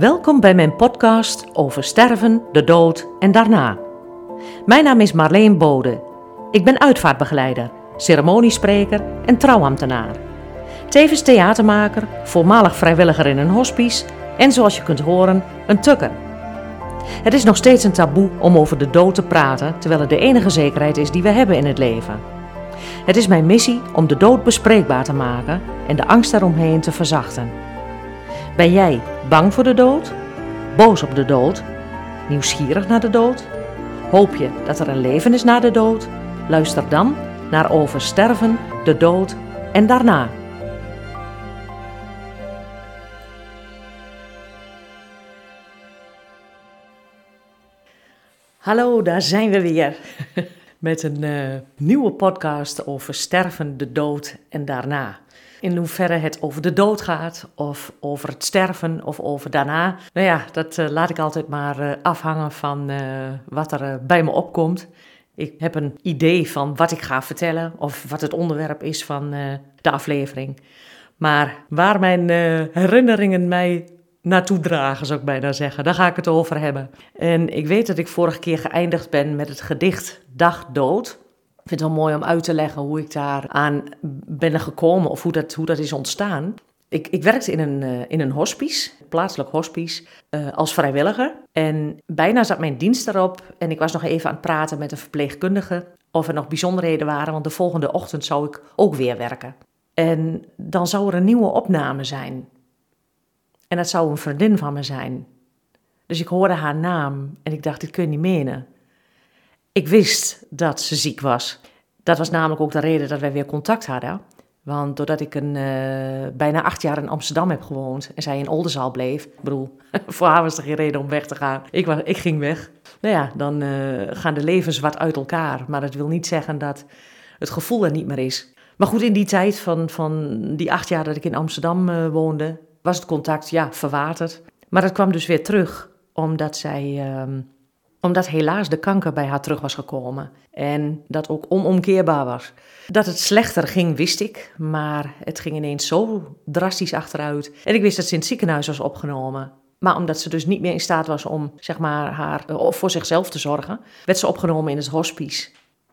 Welkom bij mijn podcast over sterven, de dood en daarna. Mijn naam is Marleen Bode. Ik ben uitvaartbegeleider, ceremoniespreker en trouwambtenaar. Tevens theatermaker, voormalig vrijwilliger in een hospice en zoals je kunt horen, een tukker. Het is nog steeds een taboe om over de dood te praten, terwijl het de enige zekerheid is die we hebben in het leven. Het is mijn missie om de dood bespreekbaar te maken en de angst daaromheen te verzachten. Ben jij bang voor de dood? Boos op de dood? Nieuwsgierig naar de dood? Hoop je dat er een leven is na de dood? Luister dan naar Over sterven, de dood en daarna. Hallo, daar zijn we weer. Met een uh, nieuwe podcast over sterven, de dood en daarna. In hoeverre het over de dood gaat, of over het sterven, of over daarna. Nou ja, dat uh, laat ik altijd maar uh, afhangen van wat er bij me opkomt. Ik heb een idee van wat ik ga vertellen, of wat het onderwerp is van de aflevering. Maar waar mijn herinneringen mij naartoe dragen, zou ik bijna zeggen. Daar ga ik het over hebben. En ik weet dat ik vorige keer geëindigd ben met het gedicht Dag Dood. Ik vind het wel mooi om uit te leggen hoe ik daar aan ben gekomen of hoe dat, hoe dat is ontstaan. Ik, ik werkte in een, uh, in een hospice, plaatselijk hospice, uh, als vrijwilliger. En bijna zat mijn dienst erop en ik was nog even aan het praten met een verpleegkundige of er nog bijzonderheden waren, want de volgende ochtend zou ik ook weer werken. En dan zou er een nieuwe opname zijn en dat zou een vriendin van me zijn. Dus ik hoorde haar naam en ik dacht, dit kun je niet menen. Ik wist dat ze ziek was. Dat was namelijk ook de reden dat wij weer contact hadden. Want doordat ik een, uh, bijna acht jaar in Amsterdam heb gewoond en zij in Oldenzaal bleef, ik bedoel, voor haar was er geen reden om weg te gaan. Ik, was, ik ging weg. Nou ja, dan uh, gaan de levens wat uit elkaar. Maar dat wil niet zeggen dat het gevoel er niet meer is. Maar goed, in die tijd van, van die acht jaar dat ik in Amsterdam uh, woonde, was het contact ja, verwaterd. Maar het kwam dus weer terug, omdat zij. Um, omdat helaas de kanker bij haar terug was gekomen. En dat ook onomkeerbaar was. Dat het slechter ging, wist ik. Maar het ging ineens zo drastisch achteruit. En ik wist dat ze in het ziekenhuis was opgenomen. Maar omdat ze dus niet meer in staat was om zeg maar, haar, of voor zichzelf te zorgen, werd ze opgenomen in het hospice.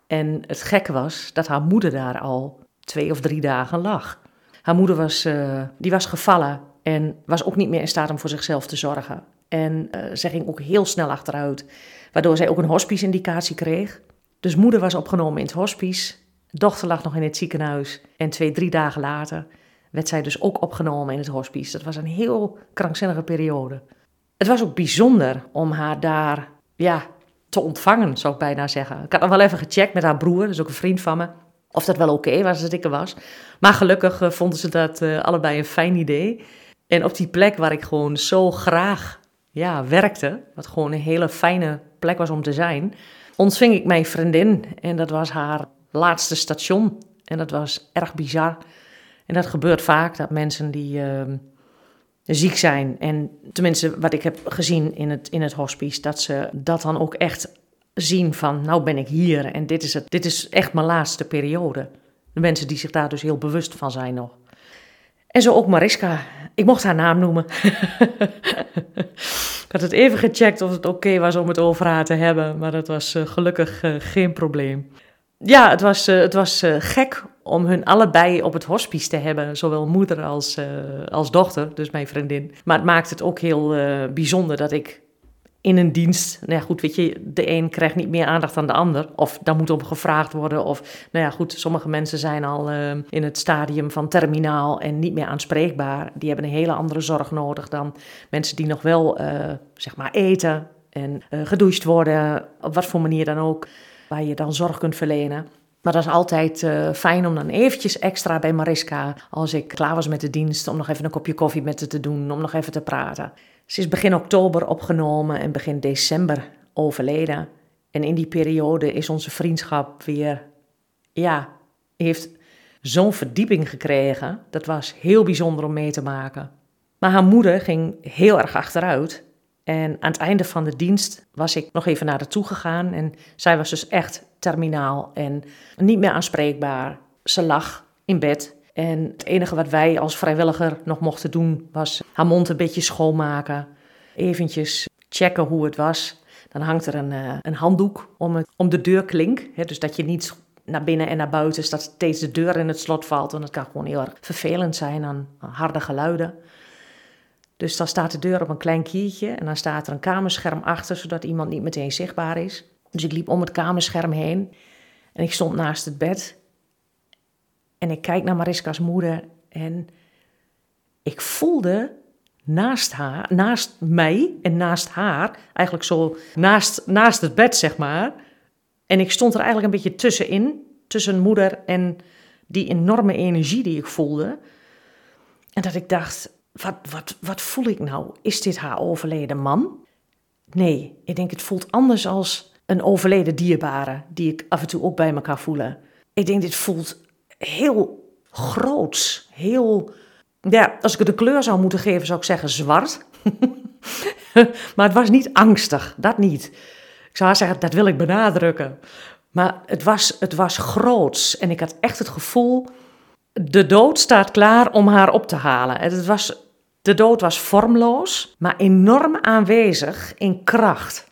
En het gekke was dat haar moeder daar al twee of drie dagen lag. Haar moeder was, uh, die was gevallen en was ook niet meer in staat om voor zichzelf te zorgen. En uh, zij ging ook heel snel achteruit, waardoor zij ook een hospice-indicatie kreeg. Dus moeder was opgenomen in het hospice, dochter lag nog in het ziekenhuis. En twee, drie dagen later werd zij dus ook opgenomen in het hospice. Dat was een heel krankzinnige periode. Het was ook bijzonder om haar daar ja, te ontvangen, zou ik bijna zeggen. Ik had nog wel even gecheckt met haar broer, dus ook een vriend van me, of dat wel oké was dat ik er was. Maar gelukkig uh, vonden ze dat uh, allebei een fijn idee. En op die plek waar ik gewoon zo graag ja, werkte, wat gewoon een hele fijne plek was om te zijn, ontving ik mijn vriendin. En dat was haar laatste station. En dat was erg bizar. En dat gebeurt vaak, dat mensen die uh, ziek zijn, en tenminste wat ik heb gezien in het, in het hospice, dat ze dat dan ook echt zien van, nou ben ik hier en dit is, het, dit is echt mijn laatste periode. De mensen die zich daar dus heel bewust van zijn nog. En zo ook Mariska. Ik mocht haar naam noemen. ik had het even gecheckt of het oké was om het over haar te hebben, maar dat was uh, gelukkig uh, geen probleem. Ja, het was, uh, het was gek om hun allebei op het hospice te hebben, zowel moeder als, als dochter, dus mijn vriendin. Maar het maakt het ook heel bijzonder dat ik in een dienst. Nou ja, goed, weet je, de een krijgt niet meer aandacht dan de ander. Of daar moet op gevraagd worden. Of, nou ja, goed, sommige mensen zijn al uh, in het stadium van terminaal en niet meer aanspreekbaar. Die hebben een hele andere zorg nodig dan mensen die nog wel, uh, zeg maar, eten en uh, gedoucht worden. Op wat voor manier dan ook, waar je dan zorg kunt verlenen. Maar dat is altijd fijn om dan eventjes extra bij Mariska, als ik klaar was met de dienst, om nog even een kopje koffie met haar te doen, om nog even te praten. Ze is begin oktober opgenomen en begin december overleden. En in die periode is onze vriendschap weer, ja, heeft zo'n verdieping gekregen. Dat was heel bijzonder om mee te maken. Maar haar moeder ging heel erg achteruit. En aan het einde van de dienst was ik nog even naar haar toe gegaan. En zij was dus echt terminaal en niet meer aanspreekbaar. Ze lag in bed en het enige wat wij als vrijwilliger nog mochten doen was haar mond een beetje schoonmaken. eventjes checken hoe het was. Dan hangt er een, uh, een handdoek om, het, om de deurklink. Hè, dus dat je niet naar binnen en naar buiten, dat steeds de deur in het slot valt. Want dat kan gewoon heel erg vervelend zijn aan harde geluiden. Dus dan staat de deur op een klein kiertje en dan staat er een kamerscherm achter, zodat iemand niet meteen zichtbaar is. Dus ik liep om het kamerscherm heen en ik stond naast het bed. En ik kijk naar Mariska's moeder en ik voelde naast haar, naast mij en naast haar, eigenlijk zo naast, naast het bed, zeg maar. En ik stond er eigenlijk een beetje tussenin, tussen moeder en die enorme energie die ik voelde. En dat ik dacht, wat, wat, wat voel ik nou? Is dit haar overleden man? Nee, ik denk het voelt anders als een overleden dierbare, die ik af en toe ook bij elkaar voelen. Ik denk dit voelt heel groots, heel... Ja, als ik het de kleur zou moeten geven, zou ik zeggen zwart. maar het was niet angstig, dat niet. Ik zou zeggen, dat wil ik benadrukken. Maar het was, het was groots en ik had echt het gevoel, de dood staat klaar om haar op te halen. Het was de dood was vormloos, maar enorm aanwezig in kracht.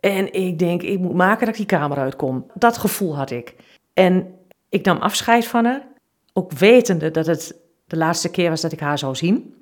En ik denk, ik moet maken dat ik die kamer uitkom. Dat gevoel had ik. En ik nam afscheid van haar, ook wetende dat het de laatste keer was dat ik haar zou zien.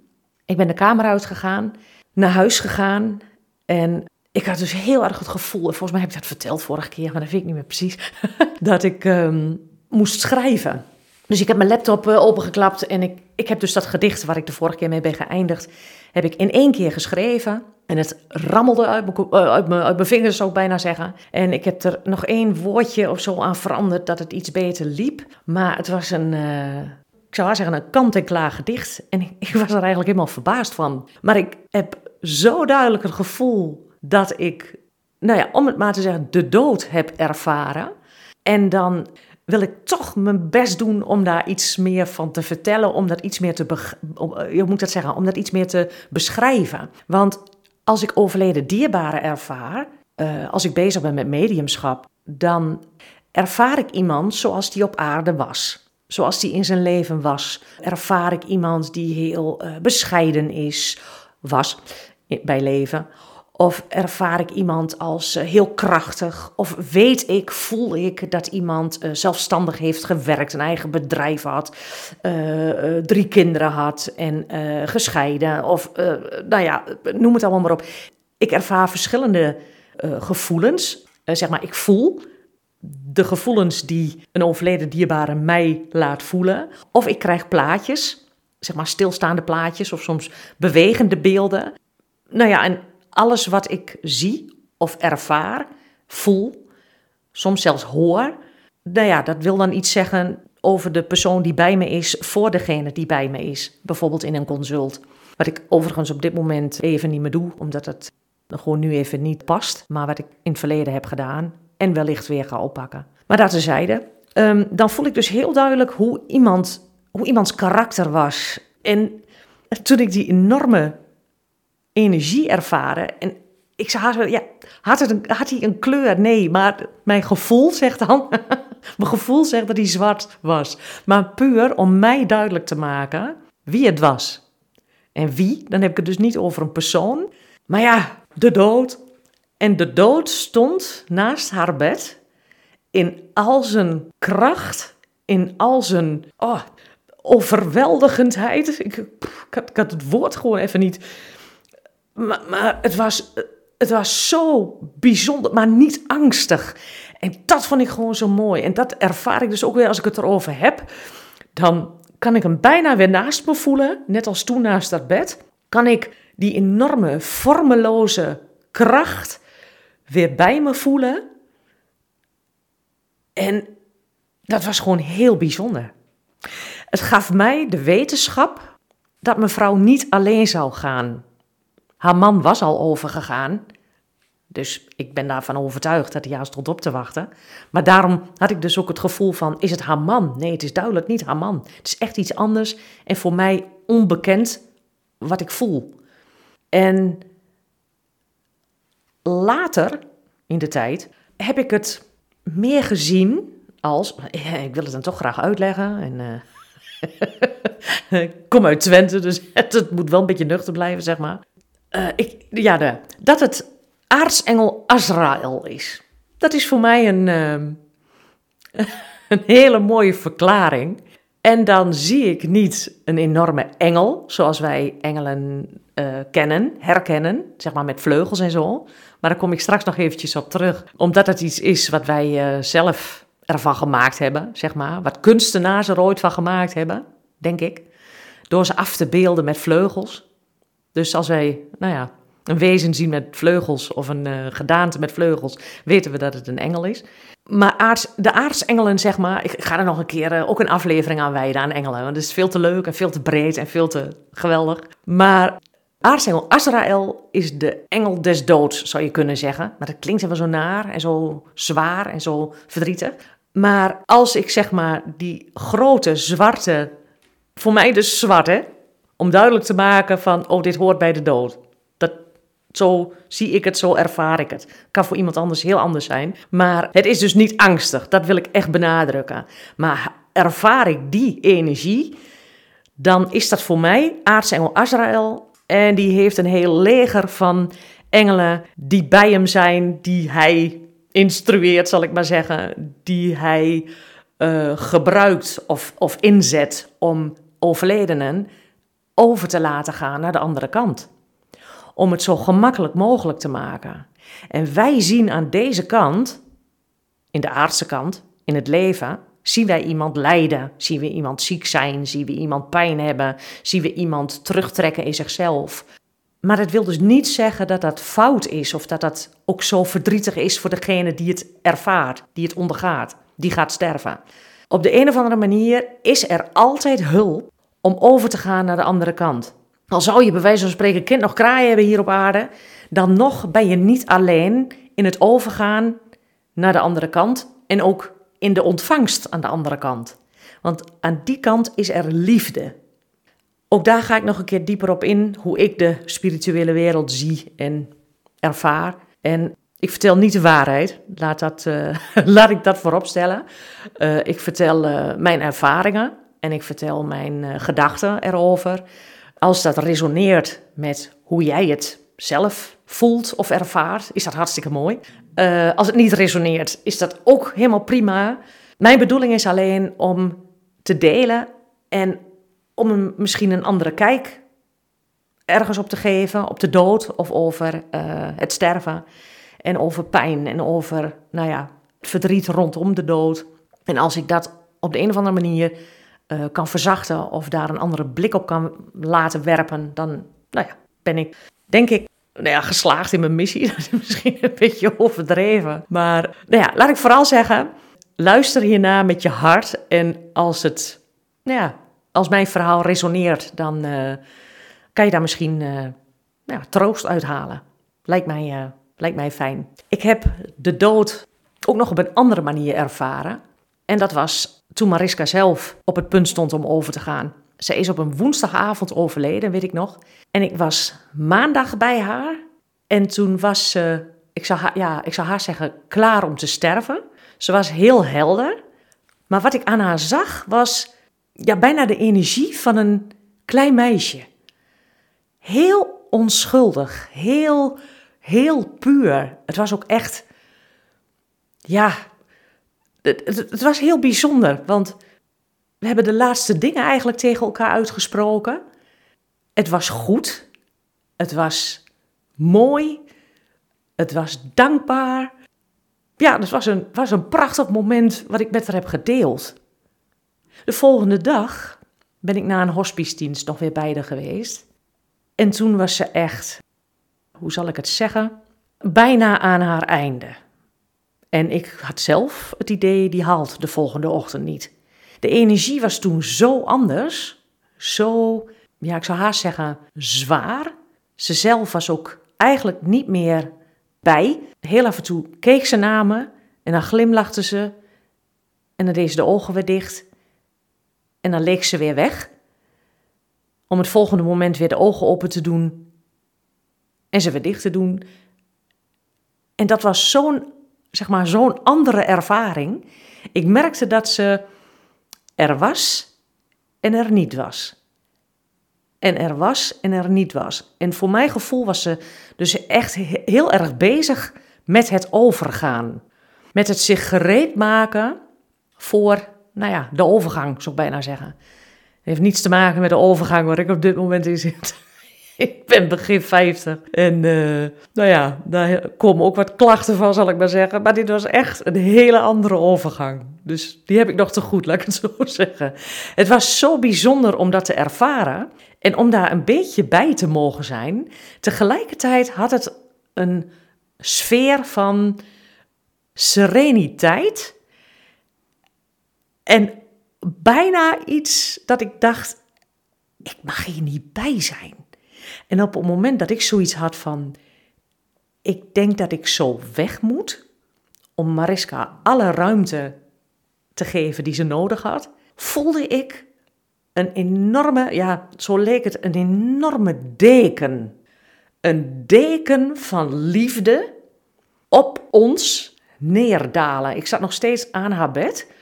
Ik ben de kamer uitgegaan, naar huis gegaan en ik had dus heel erg het gevoel, volgens mij heb ik dat verteld vorige keer, maar dat weet ik niet meer precies, dat ik um, moest schrijven. Dus ik heb mijn laptop uh, opengeklapt en ik, ik heb dus dat gedicht waar ik de vorige keer mee ben geëindigd, heb ik in één keer geschreven. En het rammelde uit mijn, uh, uit mijn, uit mijn vingers, zou ik bijna zeggen. En ik heb er nog één woordje of zo aan veranderd dat het iets beter liep. Maar het was een, uh, ik zou zeggen, een kant-en-klaar gedicht. En ik, ik was er eigenlijk helemaal verbaasd van. Maar ik heb zo duidelijk het gevoel dat ik, nou ja, om het maar te zeggen, de dood heb ervaren. En dan wil ik toch mijn best doen om daar iets meer van te vertellen, om dat iets meer te, om, eh, je moet dat zeggen, om dat iets meer te beschrijven. Want als ik overleden dierbaren ervaar, uh, als ik bezig ben met mediumschap, dan ervaar ik iemand zoals die op aarde was. Zoals die in zijn leven was. Ervaar ik iemand die heel uh, bescheiden is, was bij leven. Of ervaar ik iemand als eh, heel krachtig? Of weet ik, voel ik dat iemand uh, zelfstandig heeft gewerkt, een eigen bedrijf had, uh, drie kinderen had en gescheiden? Of nou ja, noem het allemaal maar op. Ik ervaar verschillende gevoelens. zeg maar, ik voel de gevoelens die een overleden dierbare mij laat voelen. Of ik krijg plaatjes, zeg maar stilstaande plaatjes of soms bewegende beelden. Nou ja, en alles wat ik zie of ervaar, voel, soms zelfs hoor, nou ja, dat wil dan iets zeggen over de persoon die bij me is voor degene die bij me is. Bijvoorbeeld in een consult. Wat ik overigens op dit moment even niet meer doe, omdat het gewoon nu even niet past. Maar wat ik in het verleden heb gedaan en wellicht weer ga oppakken. Maar dat tezijde, um, dan voel ik dus heel duidelijk hoe, iemand, hoe iemands karakter was. En toen ik die enorme energie ervaren. En ik zei haar, ja, had, het had hij een kleur? Nee, maar mijn gevoel zegt dan, mijn gevoel zegt dat hij zwart was. Maar puur om mij duidelijk te maken wie het was. En wie, dan heb ik het dus niet over een persoon, maar ja, de dood. En de dood stond naast haar bed in al zijn kracht, in al zijn oh, overweldigendheid. Ik, ik had het woord gewoon even niet maar, het, was, het was zo bijzonder, maar niet angstig. En dat vond ik gewoon zo mooi. En dat ervaar ik dus ook weer als ik het erover heb. Dan kan ik hem bijna weer naast me voelen, net als toen naast dat bed. Kan ik die enorme, vormeloze kracht weer bij me voelen. En dat was gewoon heel bijzonder. Het gaf mij de wetenschap dat mevrouw niet alleen zou gaan. Haar man was al overgegaan. Dus ik ben daarvan overtuigd dat hij haar stond op te wachten. Maar daarom had ik dus ook het gevoel van, is het haar man? Nee, het is duidelijk niet haar man. Het is echt iets anders en voor mij onbekend wat ik voel. En later in de tijd heb ik het meer gezien als, ik wil het dan toch graag uitleggen en... Uh, ik kom uit Twente, dus het moet wel een beetje nuchter blijven, zeg maar uh, ik, ja, de, dat het aartsengel Azrael is. Dat is voor mij een, uh, een hele mooie verklaring. En dan zie ik niet een enorme engel, zoals wij engelen uh, kennen, herkennen, zeg maar met vleugels en zo. Maar daar kom ik straks nog eventjes op terug. Omdat het iets is wat wij uh, zelf ervan gemaakt hebben, zeg maar. Wat kunstenaars er ooit van gemaakt hebben, denk ik. Door ze af te beelden met vleugels. Dus als wij, nou ja, een wezen zien met vleugels of een uh, gedaante met vleugels, weten we dat het een engel is. Maar aards, de aardsengelen, zeg maar, ik ga er nog een keer uh, ook een aflevering aan wijden aan engelen. Want het is veel te leuk en veel te breed en veel te geweldig. Maar aartsengel Azrael is de engel des doods, zou je kunnen zeggen. Maar dat klinkt wel zo naar en zo zwaar en zo verdrietig. Maar als ik zeg maar die grote zwarte, voor mij dus zwart hè, om duidelijk te maken van, oh dit hoort bij de dood. Dat, zo zie ik het, zo ervaar ik het. Kan voor iemand anders heel anders zijn. Maar het is dus niet angstig, dat wil ik echt benadrukken. Maar ervaar ik die energie, dan is dat voor mij aartsengel Azrael. En die heeft een heel leger van engelen die bij hem zijn, die hij instrueert, zal ik maar zeggen, die hij uh, gebruikt of, of inzet om overledenen over te laten gaan naar de andere kant. Om het zo gemakkelijk mogelijk te maken. En wij zien aan deze kant, in de aardse kant, in het leven, zien wij iemand lijden, zien we iemand ziek zijn, zien we iemand pijn hebben, zien we iemand terugtrekken in zichzelf. Maar het wil dus niet zeggen dat dat fout is of dat dat ook zo verdrietig is voor degene die het ervaart, die het ondergaat, die gaat sterven. Op de een of andere manier is er altijd hulp om over te gaan naar de andere kant. Al zou je bij wijze van spreken kind nog kraaien hebben hier op aarde, dan nog ben je niet alleen in het overgaan naar de andere kant en ook in de ontvangst aan de andere kant. Want aan die kant is er liefde. Ook daar ga ik nog een keer dieper op in, hoe ik de spirituele wereld zie en ervaar. En ik vertel niet de waarheid, laat, dat, uh, laat ik dat voorop stellen. Uh, ik vertel uh, mijn ervaringen en ik vertel mijn gedachten erover. Als dat resoneert met hoe jij het zelf voelt of ervaart, is dat hartstikke mooi. als het niet resoneert, is dat ook helemaal prima. Mijn bedoeling is alleen om te delen en om misschien een andere kijk ergens op te geven, op de dood of over uh, het sterven en over pijn en over, nou ja, verdriet rondom de dood. En als ik dat op de een of andere manier uh, kan verzachten of daar een andere blik op kan laten werpen, dan, nou ja, ben ik, denk ik, nou ja, geslaagd in mijn missie. Dat is misschien een beetje overdreven. Maar, nou ja, laat ik vooral zeggen, luister hierna met je hart en als het, nou ja, als mijn verhaal resoneert, dan uh, kan je daar misschien uh, ja, troost uithalen. Lijkt mij, lijkt mij fijn. Ik heb de dood ook nog op een andere manier ervaren. En dat was toen Mariska zelf op het punt stond om over te gaan. Ze is op een woensdagavond overleden, weet ik nog. En ik was maandag bij haar. En toen was ze, ik zou haar, ja, ik zou haar zeggen, klaar om te sterven. Ze was heel helder. Maar wat ik aan haar zag was ja, bijna de energie van een klein meisje. Heel onschuldig, heel, heel puur. Het was ook echt, ja, het, het, was heel bijzonder, want we hebben de laatste dingen eigenlijk tegen elkaar uitgesproken. Het was goed, het was mooi, het was dankbaar. Ja, het was een, was een prachtig moment wat ik met haar heb gedeeld. De volgende dag ben ik na een hospicedienst nog weer bij haar geweest. En toen was ze echt, hoe zal ik het zeggen, bijna aan haar einde. En ik had zelf het idee, die haalt de volgende ochtend niet. De energie was toen zo anders, zo, ja, ik zou haast zeggen, zwaar. Ze zelf was ook eigenlijk niet meer bij. Heel af en toe keek ze naar me en dan glimlachte ze. En dan deed ze de ogen weer dicht. En dan leek ze weer weg. Om het volgende moment weer de ogen open te doen. En ze weer dicht te doen. En dat was zo'n, zeg maar, zo'n andere ervaring. Ik merkte dat ze er was en er niet was. en er was en er niet was. En voor mijn gevoel was ze dus echt heel erg bezig met het overgaan. Met het zich gereed maken voor, nou ja, de overgang, zou ik bijna zeggen. Het heeft niets te maken met de overgang waar ik op dit moment in zit. ik ben begin 50. En uh, nou ja, daar komen ook wat klachten van, zal ik maar zeggen. Maar dit was echt een hele andere overgang. Dus die heb ik nog te goed, laat ik het zo zeggen. Het was zo bijzonder om dat te ervaren en om daar een beetje bij te mogen zijn. Tegelijkertijd had het een sfeer van sereniteit. En bijna iets dat ik dacht: ik mag hier niet bij zijn. En op het moment dat ik zoiets had van, ik denk dat ik zo weg moet, om Mariska alle ruimte te geven die ze nodig had, voelde ik een enorme, ja, zo leek het, een enorme deken. Een deken van liefde op ons neerdalen. Ik zat nog steeds aan haar bed.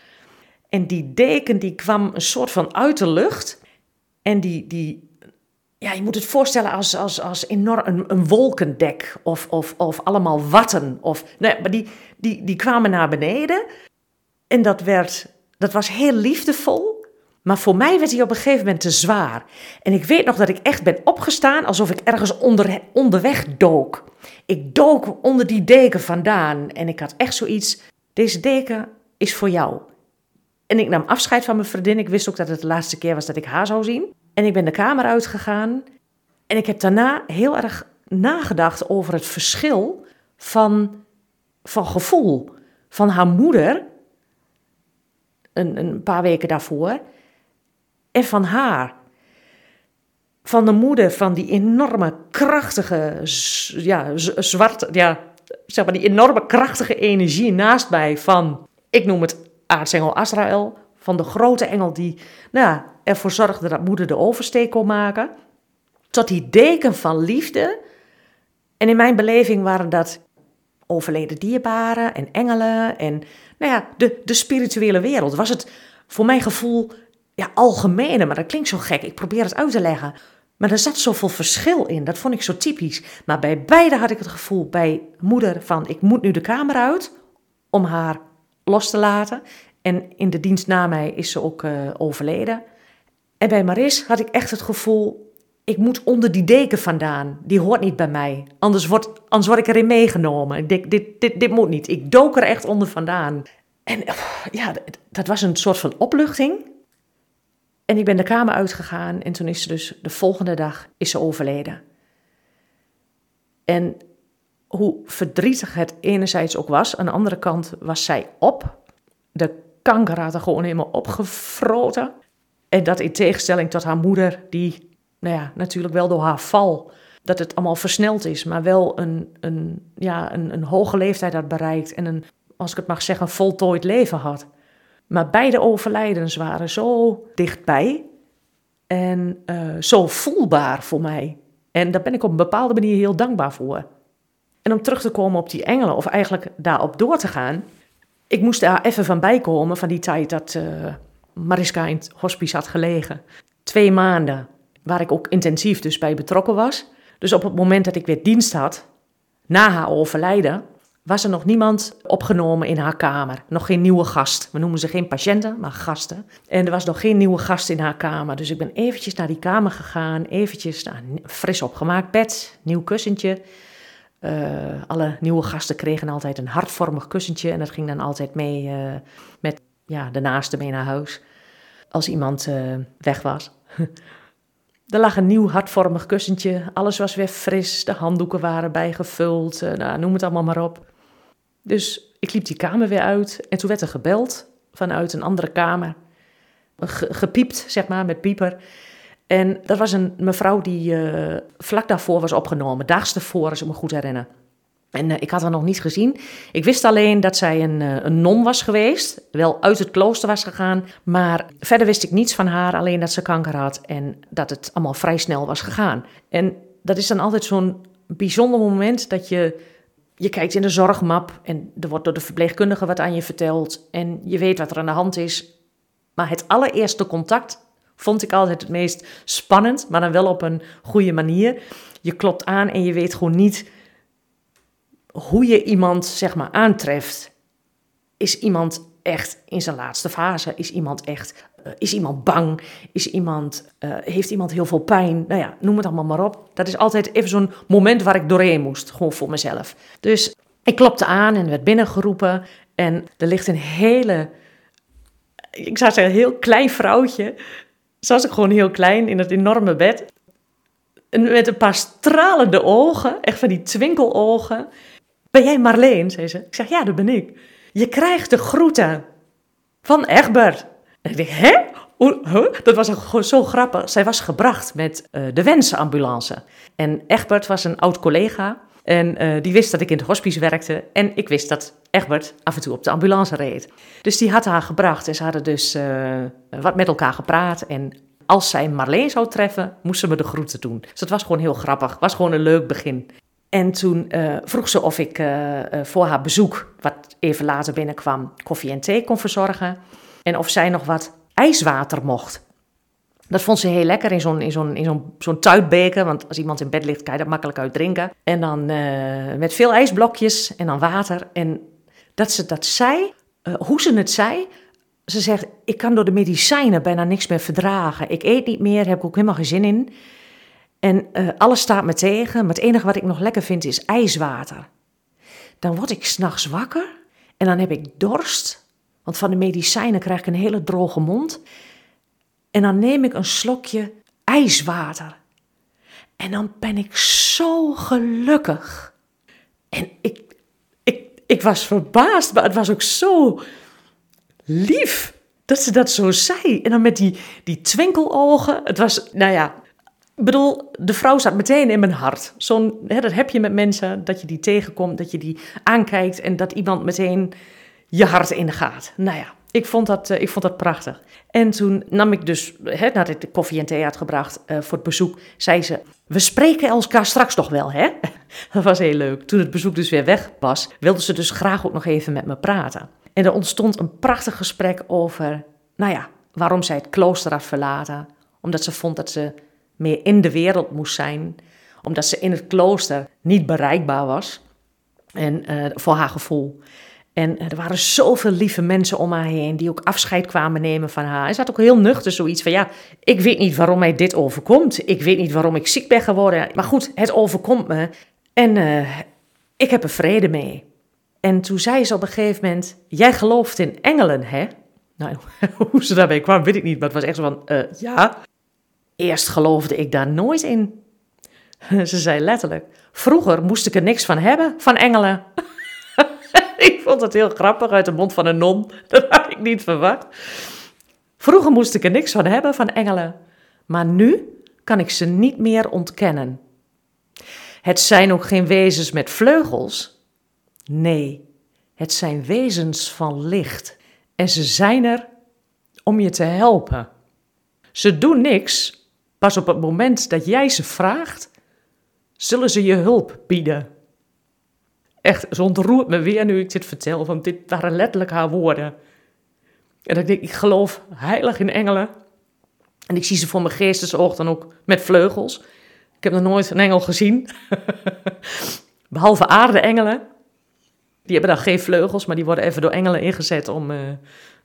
En die deken die kwam een soort van uit de lucht. En die, die ja, je moet het voorstellen als, als, als enorm een, een wolkendek of, of, of allemaal watten. Of, nee, maar die, die, die kwamen naar beneden en dat, werd, dat was heel liefdevol. Maar voor mij werd hij op een gegeven moment te zwaar. En ik weet nog dat ik echt ben opgestaan alsof ik ergens onder, onderweg dook. Ik dook onder die deken vandaan en ik had echt zoiets, deze deken is voor jou. En ik nam afscheid van mijn vriendin. Ik wist ook dat het de laatste keer was dat ik haar zou zien. En ik ben de kamer uitgegaan. En ik heb daarna heel erg nagedacht over het verschil van, van gevoel. Van haar moeder, een, een paar weken daarvoor, en van haar. Van de moeder van die enorme krachtige, ja, zwarte, ja, zeg maar die enorme krachtige energie naast mij van, ik noem het aartsengel Azrael, van de grote engel die nou, ervoor zorgde dat moeder de oversteek kon maken, tot die deken van liefde. En in mijn beleving waren dat overleden dierbaren en engelen en nou ja, de, de spirituele wereld. Was het voor mijn gevoel ja, algemene, maar dat klinkt zo gek. Ik probeer het uit te leggen. Maar er zat zoveel verschil in. Dat vond ik zo typisch. Maar bij beide had ik het gevoel, bij moeder van ik moet nu de kamer uit om haar los te laten. En in de dienst na mij is ze ook uh, overleden. En bij Maris had ik echt het gevoel, ik moet onder die deken vandaan. Die hoort niet bij mij. Anders word, anders word ik erin meegenomen. Ik dit, dit, dit moet niet. Ik dook er echt onder vandaan. En ja, dat was een soort van opluchting. En ik ben de kamer uitgegaan en toen is ze dus de volgende dag is ze overleden. En hoe verdrietig het enerzijds ook was, aan de andere kant was zij op. De kanker had er gewoon helemaal opgefroten. En dat in tegenstelling tot haar moeder, die nou ja, natuurlijk wel door haar val, dat het allemaal versneld is, maar wel een, een, ja, een, een hoge leeftijd had bereikt en een, als ik het mag zeggen, voltooid leven had. Maar beide overlijdens waren zo dichtbij en uh, zo voelbaar voor mij. En daar ben ik op een bepaalde manier heel dankbaar voor. En om terug te komen op die engelen, of eigenlijk daarop door te gaan, ik moest daar even van bijkomen van die tijd dat uh, Mariska in het hospice had gelegen. Twee maanden, waar ik ook intensief dus bij betrokken was. Dus op het moment dat ik weer dienst had, na haar overlijden, was er nog niemand opgenomen in haar kamer. Nog geen nieuwe gast. We noemen ze geen patiënten, maar gasten. En er was nog geen nieuwe gast in haar kamer. Dus ik ben eventjes naar die kamer gegaan. Eventjes een fris opgemaakt bed, nieuw kussentje. Uh, alle nieuwe gasten kregen altijd een hartvormig kussentje en dat ging dan altijd mee uh, met ja, de naaste mee naar huis als iemand uh, weg was. er lag een nieuw hartvormig kussentje, alles was weer fris, de handdoeken waren bijgevuld, nou, noem het allemaal maar op. Dus ik liep die kamer weer uit en toen werd er gebeld vanuit een andere kamer. gepiept, zeg maar, met pieper. En dat was een mevrouw die uh, vlak daarvoor was opgenomen, daags ervoor, als ik me goed herinner. En uh, ik had haar nog niet gezien. Ik wist alleen dat zij een, uh, een non was geweest, wel uit het klooster was gegaan. Maar verder wist ik niets van haar, alleen dat ze kanker had en dat het allemaal vrij snel was gegaan. En dat is dan altijd zo'n bijzonder moment dat je, je kijkt in de zorgmap en er wordt door de verpleegkundige wat aan je verteld. En je weet wat er aan de hand is. Maar het allereerste contact vond ik altijd het meest spannend, maar dan wel op een goede manier. Je klopt aan en je weet gewoon niet hoe je iemand zeg maar aantreft. Is iemand echt in zijn laatste fase? Is iemand echt, uh, is iemand bang? Is iemand, uh, heeft iemand heel veel pijn? Nou ja, noem het allemaal maar op. Dat is altijd even zo'n moment waar ik doorheen moest, gewoon voor mezelf. Dus ik klopte aan en werd binnengeroepen en er ligt een hele, ik zou zeggen, heel klein vrouwtje. Zoals ik gewoon heel klein in het enorme bed. Met een paar stralende ogen, echt van die twinkelogen. Ben jij Marleen? zei ze. Ik zeg, ja, dat ben ik. Je krijgt de groeten van Egbert. En ik denk, hè? Dat was gewoon zo grappig. Zij was gebracht met uh, de wensenambulance. En Egbert was een oud collega. En uh, die wist dat ik in het hospice werkte. En ik wist dat Egbert af en toe op de ambulance reed. Dus die had haar gebracht. En ze hadden dus uh, wat met elkaar gepraat. En als zij Marleen zou treffen, moest ze me de groeten doen. Dus dat was gewoon heel grappig. Was gewoon een leuk begin. En toen uh, vroeg ze of ik uh, uh, voor haar bezoek, wat even later binnenkwam, koffie en thee kon verzorgen. En of zij nog wat ijswater mocht. Dat vond ze heel lekker in zo'n in zo'n in zo'n zo'n tuitbeker. Want als iemand in bed ligt, kan je dat makkelijk uit drinken. En dan met veel ijsblokjes en dan water. En dat ze dat zei, hoe ze het zei. Ze zegt, ik kan door de medicijnen bijna niks meer verdragen. Ik eet niet meer, heb ik ook helemaal geen zin in. En uh, alles staat me tegen, maar het enige wat ik nog lekker vind is ijswater. Dan word ik s'nachts wakker en dan heb ik dorst, want van de medicijnen krijg ik een hele droge mond. En dan neem ik een slokje ijswater. En dan ben ik zo gelukkig. En ik, ik, ik was verbaasd, maar het was ook zo lief dat ze dat zo zei. En dan met die, die twinkelogen. Het was, nou ja, ik bedoel, de vrouw staat meteen in mijn hart. Zo'n, hè, dat heb je met mensen, dat je die tegenkomt, dat je die aankijkt en dat iemand meteen je hart ingaat. Nou ja, ik vond dat, uh, ik vond dat prachtig. En toen nam ik dus, hè, nadat ik de koffie en thee had gebracht uh, voor het bezoek, zei ze, we spreken elkaar straks nog wel, hè? dat was heel leuk. Toen het bezoek dus weer weg was, wilde ze dus graag ook nog even met me praten. En er ontstond een prachtig gesprek over, nou ja, waarom zij het klooster had verlaten. Omdat ze vond dat ze meer in de wereld moest zijn, omdat ze in het klooster niet bereikbaar was. En uh, voor haar gevoel. En uh, er waren zoveel lieve mensen om haar heen die ook afscheid kwamen nemen van haar. En ze had ook heel nuchter zoiets van: ja, ik weet niet waarom mij dit overkomt. Ik weet niet waarom ik ziek ben geworden. Maar goed, het overkomt me. En uh, ik heb er vrede mee. En toen zei ze op een gegeven moment: Jij gelooft in engelen, hè? Nou, hoe ze daarbij kwam, weet ik niet. Maar het was echt zo van: Ja. Eerst geloofde ik daar nooit in. Ze zei letterlijk: Vroeger moest ik er niks van hebben, van engelen. ik vond het heel grappig uit de mond van een non. Dat had ik niet verwacht. Vroeger moest ik er niks van hebben, van engelen. Maar nu kan ik ze niet meer ontkennen. Het zijn ook geen wezens met vleugels. Nee, het zijn wezens van licht. En ze zijn er om je te helpen. Ze doen niks, Pas op het moment dat jij ze vraagt, zullen ze je hulp bieden. Echt, zo ontroert me weer nu ik dit vertel, want dit waren letterlijk haar woorden. En ik denk, ik geloof heilig in engelen. En ik zie ze voor mijn geestesoog dan ook met vleugels. Ik heb nog nooit een engel gezien. Behalve aarde-engelen. Die hebben dan geen vleugels, maar die worden even door engelen ingezet om uh,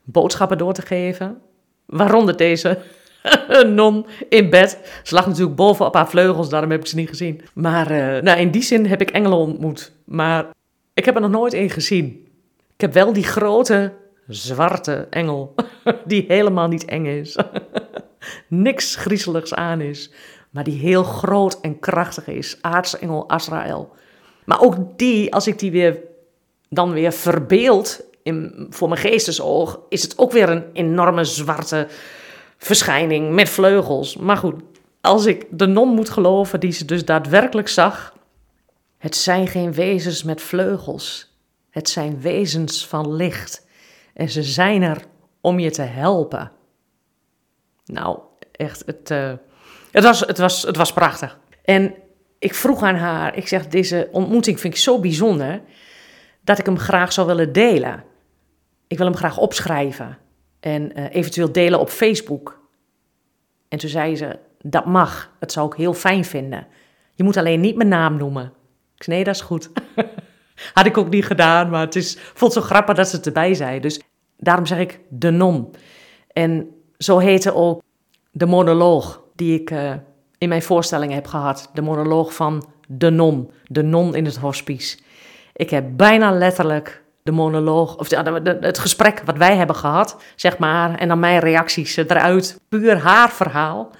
boodschappen door te geven. Waaronder deze een non in bed. Ze lag natuurlijk bovenop haar vleugels, daarom heb ik ze niet gezien. Maar uh, nou, in die zin heb ik engelen ontmoet. Maar ik heb er nog nooit één gezien. Ik heb wel die grote, zwarte engel, die helemaal niet eng is. Niks griezeligs aan is, maar die heel groot en krachtig is. Aartsengel Azrael. Maar ook die, als ik die weer, dan weer verbeeld in, voor mijn geestesoog, is het ook weer een enorme zwarte verschijning met vleugels. Maar goed, als ik de non moet geloven die ze dus daadwerkelijk zag, het zijn geen wezens met vleugels. Het zijn wezens van licht. En ze zijn er om je te helpen. Nou, echt, het, uh, het, was, het, was, het was prachtig. En ik vroeg aan haar, ik zeg, deze ontmoeting vind ik zo bijzonder, dat ik hem graag zou willen delen. Ik wil hem graag opschrijven en uh, eventueel delen op Facebook. En toen zei ze, dat mag, dat zou ik heel fijn vinden. Je moet alleen niet mijn naam noemen. Ik zei, nee, dat is goed. Had ik ook niet gedaan, maar het is, vond zo grappig dat ze het erbij zei. Dus daarom zeg ik de non. En zo heette ook de monoloog die ik uh, in mijn voorstellingen heb gehad. De monoloog van de non, de non in het hospice. Ik heb bijna letterlijk de monoloog, of het gesprek wat wij hebben gehad, zeg maar, en dan mijn reacties eruit. Puur haar verhaal,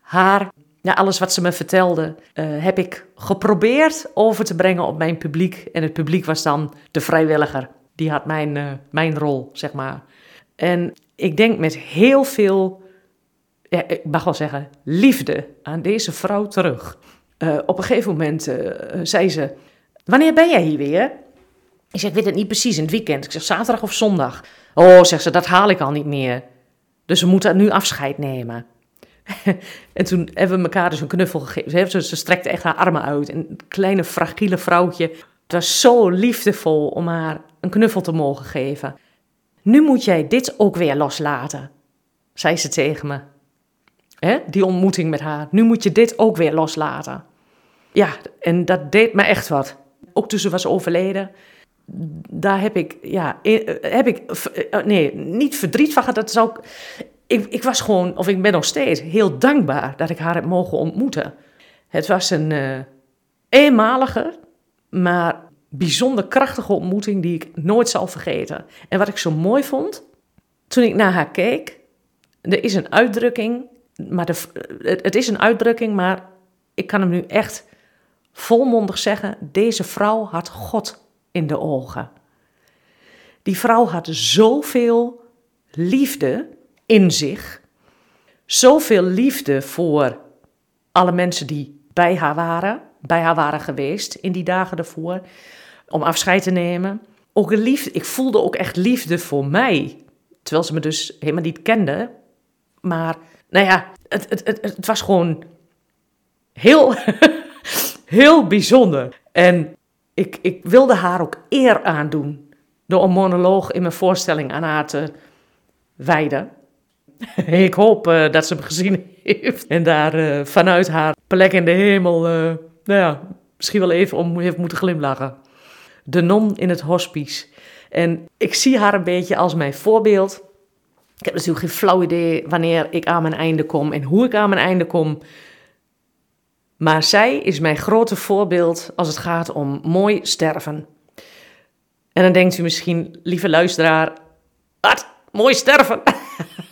haar, ja, alles wat ze me vertelde, uh, heb ik geprobeerd over te brengen op mijn publiek. En het publiek was dan de vrijwilliger. Die had mijn, uh, mijn rol, zeg maar. En ik denk met heel veel, ik mag wel zeggen, liefde aan deze vrouw terug. Uh, op een gegeven moment zei ze: Wanneer ben jij hier weer? Ik zeg, ik weet het niet precies, in het weekend. Ik zeg, zaterdag of zondag. Oh, zegt ze, dat haal ik al niet meer. Dus we moeten nu afscheid nemen. en toen hebben we elkaar dus een knuffel gegeven. Ze, ze strekte echt haar armen uit. Een kleine, fragiele vrouwtje. Het was zo liefdevol om haar een knuffel te mogen geven. Nu moet jij dit ook weer loslaten, zei ze tegen me. Hè? Die ontmoeting met haar. Nu moet je dit ook weer loslaten. Ja, en dat deed me echt wat. Ook toen ze was overleden daar heb ik, ja, eh, heb ik, eh, nee, niet verdriet van gehad. Dat is ook, ik, ik was gewoon, of ik ben nog steeds heel dankbaar dat ik haar heb mogen ontmoeten. Het was een uh, eenmalige, maar bijzonder krachtige ontmoeting die ik nooit zal vergeten. En wat ik zo mooi vond, toen ik naar haar keek, er is een uitdrukking, maar de, het is een uitdrukking, maar ik kan hem nu echt volmondig zeggen: deze vrouw had God in de ogen. Die vrouw had zoveel liefde in zich, zoveel liefde voor alle mensen die bij haar waren, bij haar waren geweest in die dagen ervoor, om afscheid te nemen. Ook liefde, ik voelde ook echt liefde voor mij, terwijl ze me dus helemaal niet kende. Maar, nou ja, het, het, het, het was gewoon heel, heel bijzonder. En ik, ik wilde haar ook eer aandoen door een monoloog in mijn voorstelling aan haar te wijden. ik hoop uh, dat ze hem gezien heeft en daar uh, vanuit haar plek in de hemel, uh, nou ja, misschien wel even om heeft moeten glimlachen. De non in het hospice. En ik zie haar een beetje als mijn voorbeeld. Ik heb natuurlijk geen flauw idee wanneer ik aan mijn einde kom en hoe ik aan mijn einde kom. Maar zij is mijn grote voorbeeld als het gaat om mooi sterven. En dan denkt u misschien, lieve luisteraar, wat? Mooi sterven?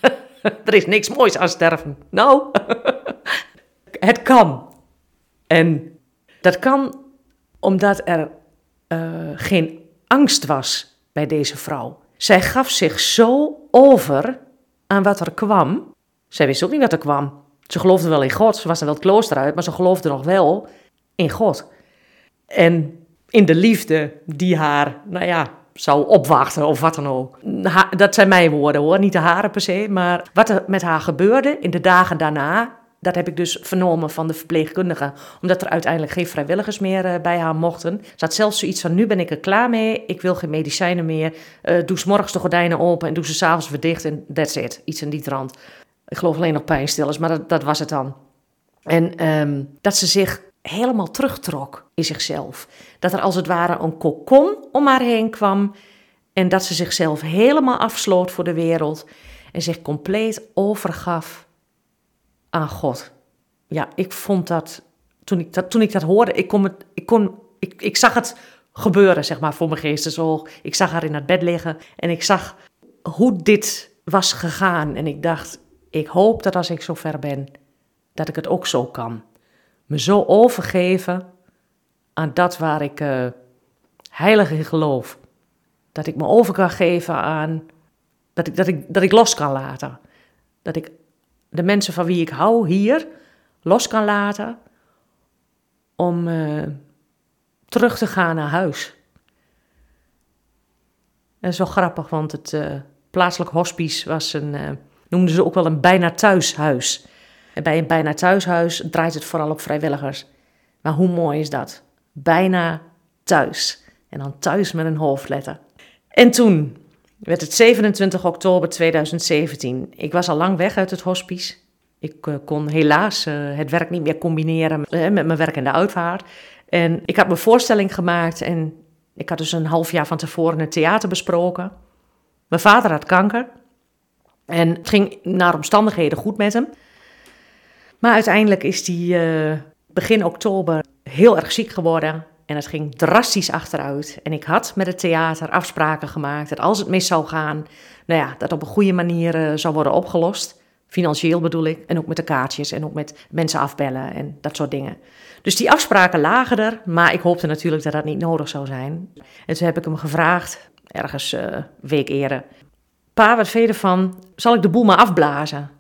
er is niks moois aan sterven. Nou, het kan. En dat kan omdat er uh, geen angst was bij deze vrouw. Zij gaf zich zo over aan wat er kwam. Zij wist ook niet wat er kwam. Ze geloofde wel in God, ze was er wel het klooster uit, maar ze geloofde nog wel in God. En in de liefde die haar, nou ja, zou opwachten of wat dan ook. dat zijn mijn woorden hoor, niet de haren per se. Maar wat er met haar gebeurde in de dagen daarna, dat heb ik dus vernomen van de verpleegkundige. Omdat er uiteindelijk geen vrijwilligers meer uh, bij haar mochten. Ze had zelfs zoiets van, nu ben ik er klaar mee. Ik wil geen medicijnen meer. Uh, doe s morgens de gordijnen open en doe ze s'avonds weer dicht en that's it. Iets in die trant. Ik geloof alleen nog pijnstillers, maar dat, was het dan. En um, dat ze zich helemaal terugtrok in zichzelf. Dat er als het ware een kokon om haar heen kwam. En dat ze zichzelf helemaal afsloot voor de wereld. En zich compleet overgaf aan God. Ja, ik vond dat. Toen ik dat, toen ik dat hoorde, ik, kon het, ik, kon, ik, ik zag het gebeuren, zeg maar, voor mijn geestesoog. Ik zag haar in het bed liggen en ik zag hoe dit was gegaan. En ik dacht, ik hoop dat als ik zo ver ben, dat ik het ook zo kan. Me zo overgeven aan dat waar ik uh, heilig in geloof. Dat ik me over kan geven aan. Dat ik, dat, ik, dat ik los kan laten. Dat ik de mensen van wie ik hou hier los kan laten. Om uh, terug te gaan naar huis. En zo grappig, want het uh, plaatselijk hospice was een noemden ze ook wel een bijna thuishuis. En bij een bijna thuishuis draait het vooral op vrijwilligers. Maar hoe mooi is dat? Bijna thuis. En dan thuis met een hoofdletter. En toen werd het 27 oktober 2017. Ik was al lang weg uit het hospice. Ik eh, kon helaas eh, het werk niet meer combineren met mijn werk in de uitvaart. En ik had mijn voorstelling gemaakt en ik had dus een half jaar van tevoren het theater besproken. Mijn vader had kanker en het ging naar omstandigheden goed met hem. Maar uiteindelijk is hij begin oktober heel erg ziek geworden en het ging drastisch achteruit. En ik had met het theater afspraken gemaakt dat als het mis zou gaan, nou ja, dat op een goede manier uh, zou worden opgelost. Financieel bedoel ik. En ook met de kaartjes en ook met mensen afbellen en dat soort dingen. Dus die afspraken lagen er, maar ik hoopte natuurlijk dat dat niet nodig zou zijn. En toen heb ik hem gevraagd, ergens uh, een week eerder. Pa, wat vind ervan? Zal ik de boel maar afblazen?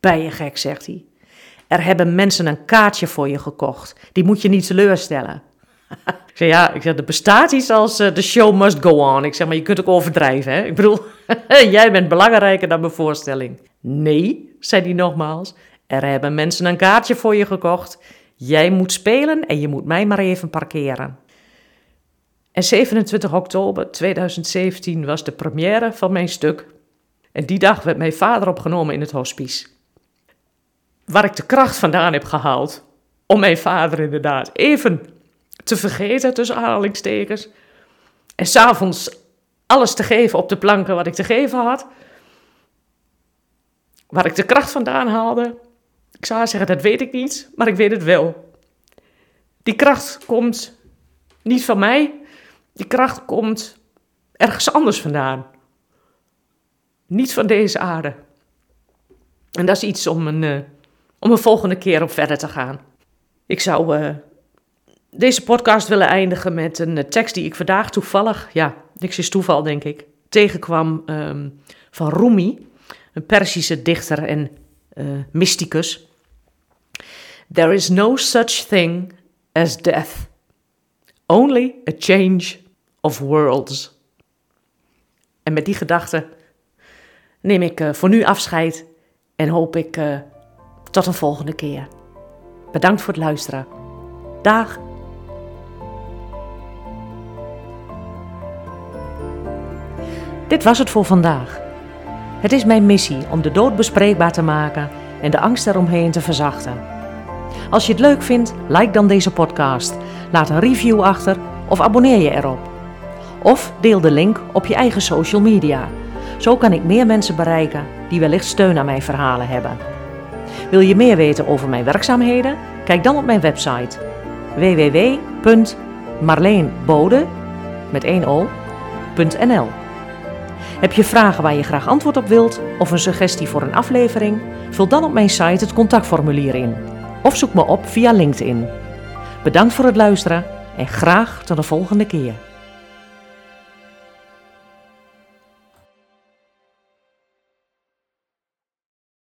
Bij je gek, zegt hij. Er hebben mensen een kaartje voor je gekocht. Die moet je niet teleurstellen. ik zeg, ja, ik zeg, er bestaat iets als uh, the show must go on. Ik zeg, maar je kunt ook overdrijven, hè? Ik bedoel, jij bent belangrijker dan mijn voorstelling. Nee, zei hij nogmaals, er hebben mensen een kaartje voor je gekocht. Jij moet spelen en je moet mij maar even parkeren. En 27 oktober 2017 was de première van mijn stuk. En die dag werd mijn vader opgenomen in het hospice. Waar ik de kracht vandaan heb gehaald om mijn vader inderdaad even te vergeten, tussen aanhalingstekens. En s'avonds alles te geven op de planken wat ik te geven had. Waar ik de kracht vandaan haalde, ik zou zeggen, dat weet ik niet, maar ik weet het wel. Die kracht komt niet van mij, die kracht komt ergens anders vandaan. Niet van deze aarde. En dat is iets om een, uh, om een volgende keer op verder te gaan. Ik zou uh, deze podcast willen eindigen met een eh, tekst die ik vandaag toevallig, ja, niks is toeval denk ik, tegenkwam um, van Rumi, een Persische dichter en mysticus. There is no such thing as death, only a change of worlds. En met die gedachte neem ik uh, voor nu afscheid en hoop ik uh, tot een volgende keer. Bedankt voor het luisteren. Dag! Dit was het voor vandaag. Het is mijn missie om de dood bespreekbaar te maken en de angst eromheen te verzachten. Als je het leuk vindt, like dan deze podcast, laat een review achter of abonneer je erop. Of deel de link op je eigen social media. Zo kan ik meer mensen bereiken die wellicht steun aan mijn verhalen hebben. Wil je meer weten over mijn werkzaamheden? Kijk dan op mijn website www.marleenbode met 1 o.nl. Heb je vragen waar je graag antwoord op wilt of een suggestie voor een aflevering? Vul dan op mijn site het contactformulier in of zoek me op via LinkedIn. Bedankt voor het luisteren en graag tot de volgende keer.